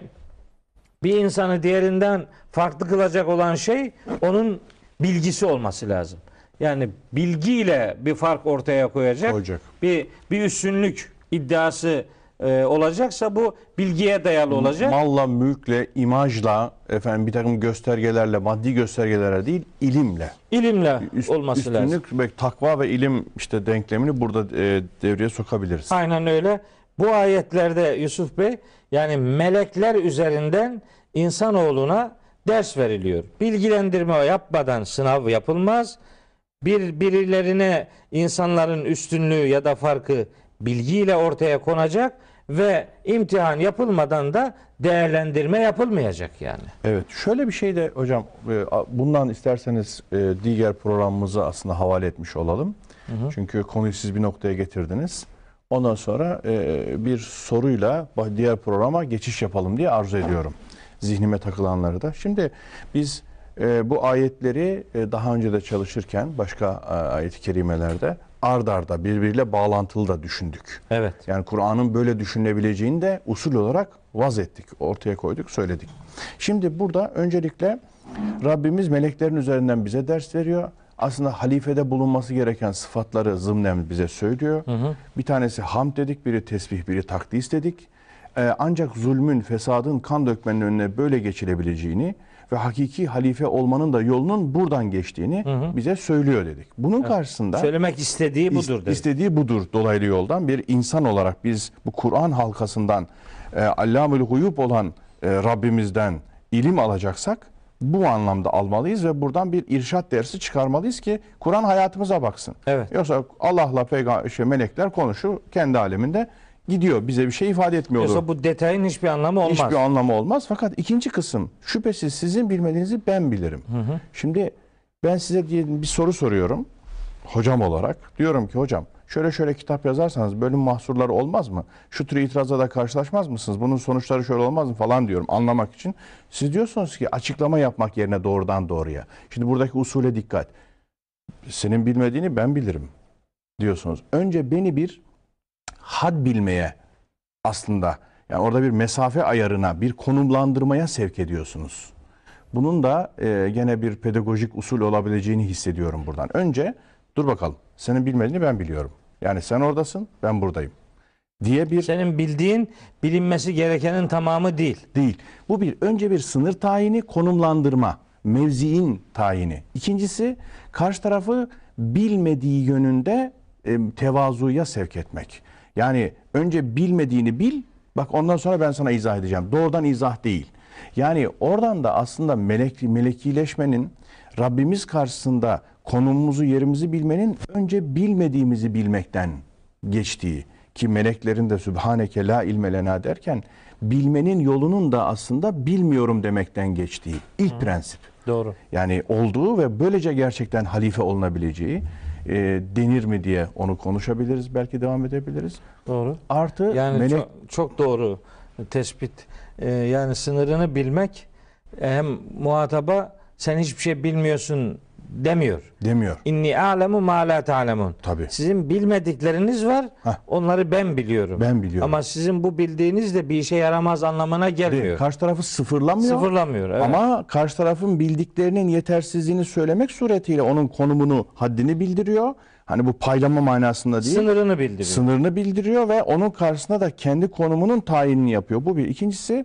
bir insanı diğerinden farklı kılacak olan şey onun bilgisi olması lazım. Yani bilgiyle bir fark ortaya koyacak. Koyacak. Bir bir üstünlük iddiası e, olacaksa bu bilgiye dayalı olacak. Malla, mülkle, imajla, efendim bir takım göstergelerle, maddi göstergelerle değil, ilimle. ilimle Üst- olması lazım. üstünlük takva ve ilim işte denklemini burada e, devreye sokabiliriz. Aynen öyle. Bu ayetlerde Yusuf Bey yani melekler üzerinden insanoğluna ders veriliyor. Bilgilendirme yapmadan sınav yapılmaz. Bir birilerine insanların üstünlüğü ya da farkı bilgiyle ortaya konacak ve imtihan yapılmadan da değerlendirme yapılmayacak yani. Evet. Şöyle bir şey de hocam e, bundan isterseniz e, diğer programımıza aslında havale etmiş olalım. Çünkü konuyu siz bir noktaya getirdiniz. Ondan sonra e, bir soruyla diğer programa geçiş yapalım diye arzu ediyorum. Zihnime takılanları da. Şimdi biz bu ayetleri daha önce de çalışırken başka ayet-i kerimelerde ard arda birbiriyle bağlantılı da düşündük. Evet. Yani Kur'an'ın böyle düşünülebileceğini de usul olarak vaz ettik, ortaya koyduk, söyledik. Şimdi burada öncelikle Rabbimiz meleklerin üzerinden bize ders veriyor. Aslında halifede bulunması gereken sıfatları zımnen bize söylüyor. Bir tanesi hamd dedik, biri tesbih, biri takdis dedik. Ee, ancak zulmün, fesadın, kan dökmenin önüne böyle geçilebileceğini ve hakiki halife olmanın da yolunun buradan geçtiğini bize söylüyor dedik. Bunun karşısında Söylemek istediği İst- budur dedi. İstediği budur dolaylı yoldan bir insan olarak biz bu Kur'an halkasından e, Allamül Guyub olan e, Rabbimizden ilim alacaksak bu anlamda almalıyız ve buradan bir irşat dersi çıkarmalıyız ki Kur'an hayatımıza baksın. Evet. Yoksa Allah'la peygamber şey, melekler konuşuyor kendi aleminde gidiyor. Bize bir şey ifade etmiyor olur. Bu detayın hiçbir anlamı olmaz. Hiçbir anlamı olmaz. Fakat ikinci kısım şüphesiz sizin bilmediğinizi ben bilirim. Şimdi ben size diyelim bir soru soruyorum hocam olarak. Diyorum ki hocam şöyle şöyle kitap yazarsanız bölüm mahsurları olmaz mı? Şu tür itirazla da karşılaşmaz mısınız? Bunun sonuçları şöyle olmaz mı falan diyorum anlamak için. Siz diyorsunuz ki açıklama yapmak yerine doğrudan doğruya. Şimdi buradaki usule dikkat. Senin bilmediğini ben bilirim diyorsunuz. Önce beni bir had bilmeye aslında yani orada bir mesafe ayarına, bir konumlandırmaya sevk ediyorsunuz. Bunun da e, gene bir pedagojik usul olabileceğini hissediyorum buradan. Önce dur bakalım senin bilmediğini ben biliyorum. Yani sen oradasın ben buradayım diye bir Senin bildiğin bilinmesi gerekenin tamamı değil. değil. Bu bir önce bir sınır tayini, konumlandırma, mevziin tayini. İkincisi karşı tarafı bilmediği yönünde e, tevazuya sevk etmek. Yani önce bilmediğini bil, bak ondan sonra ben sana izah edeceğim. Doğrudan izah değil. Yani oradan da aslında melek, melekileşmenin Rabbimiz karşısında konumumuzu, yerimizi bilmenin önce bilmediğimizi bilmekten geçtiği ki meleklerin de Sübhaneke la ilme lena derken bilmenin yolunun da aslında bilmiyorum demekten geçtiği ilk prensip. Doğru. Yani olduğu ve böylece gerçekten halife olunabileceği e, denir mi diye onu konuşabiliriz. Belki devam edebiliriz. Doğru. Artı Yani melek çok, çok doğru tespit. Ee, yani sınırını bilmek hem muhataba sen hiçbir şey bilmiyorsun demiyor. demiyor. İnni alemu ma la ta'lemun. Tabii. Sizin bilmedikleriniz var. Heh. Onları ben biliyorum. Ben biliyorum. Ama sizin bu bildiğiniz de bir işe yaramaz anlamına gelmiyor. Karşı tarafı sıfırlamıyor. Sıfırlamıyor. Evet. Ama karşı tarafın bildiklerinin yetersizliğini söylemek suretiyle onun konumunu, haddini bildiriyor. Hani bu paylama manasında değil. sınırını bildiriyor. sınırını bildiriyor ve onun karşısında da kendi konumunun tayinini yapıyor. Bu bir. İkincisi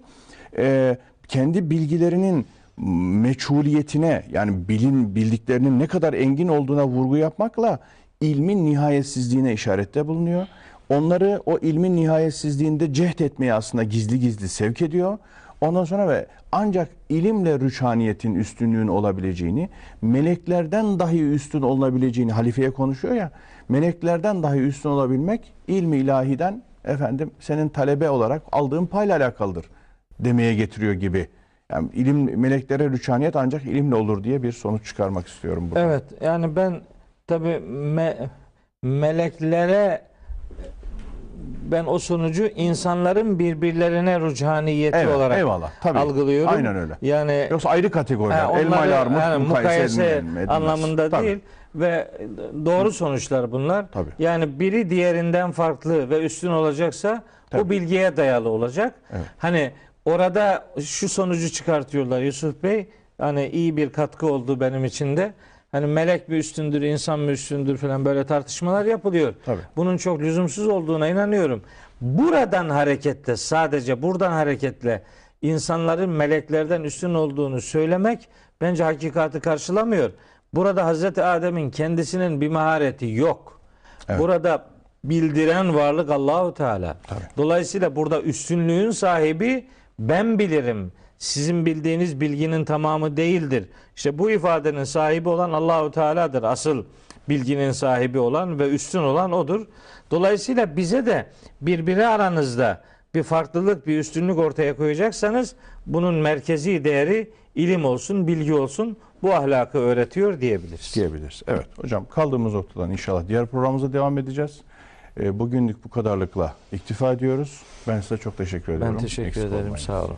e, kendi bilgilerinin meçhuliyetine yani bilin bildiklerinin ne kadar engin olduğuna vurgu yapmakla ilmin nihayetsizliğine işarette bulunuyor. Onları o ilmin nihayetsizliğinde cehd etmeye aslında gizli gizli sevk ediyor. Ondan sonra ve ancak ilimle rüçhaniyetin üstünlüğün olabileceğini, meleklerden dahi üstün olabileceğini halifeye konuşuyor ya. Meleklerden dahi üstün olabilmek ilmi ilahiden efendim senin talebe olarak aldığın payla alakalıdır demeye getiriyor gibi. Yani ilim meleklere rüçhaniyet ancak ilimle olur diye bir sonuç çıkarmak istiyorum burada. Evet yani ben tabi meleklere ben o sonucu insanların birbirlerine ruchaniyeti Evet, olarak eyvallah. Tabii. algılıyorum. Aynen öyle. Yani Yoksa ayrı kategoriler. Ha, Elma ile armut yani mukayese, anlamında Tabii. değil ve doğru sonuçlar bunlar. Tabii. Yani biri diğerinden farklı ve üstün olacaksa bu Tabii. bilgiye dayalı olacak. Evet. Hani orada şu sonucu çıkartıyorlar Yusuf Bey. Hani iyi bir katkı oldu benim için de. Hani melek mi üstündür, insan mı üstündür falan böyle tartışmalar yapılıyor. Tabii. Bunun çok lüzumsuz olduğuna inanıyorum. Buradan hareketle sadece buradan hareketle insanların meleklerden üstün olduğunu söylemek bence hakikati karşılamıyor. Burada Hazreti Adem'in kendisinin bir mahareti yok. Evet. Burada bildiren varlık Allahu Teala. Tabii. Dolayısıyla burada üstünlüğün sahibi ben bilirim. Sizin bildiğiniz bilginin tamamı değildir. İşte bu ifadenin sahibi olan Allahu Teala'dır. Asıl bilginin sahibi olan ve üstün olan odur. Dolayısıyla bize de birbiri aranızda bir farklılık, bir üstünlük ortaya koyacaksanız bunun merkezi değeri ilim olsun, bilgi olsun. Bu ahlakı öğretiyor diyebiliriz. diyebiliriz. Evet hocam kaldığımız noktadan inşallah diğer programımıza devam edeceğiz. Ee, Bugünlük bu kadarlıkla iktifa ediyoruz. Ben size çok teşekkür ediyorum. Ben teşekkür Eksik ederim. olmayın. Sağ olun.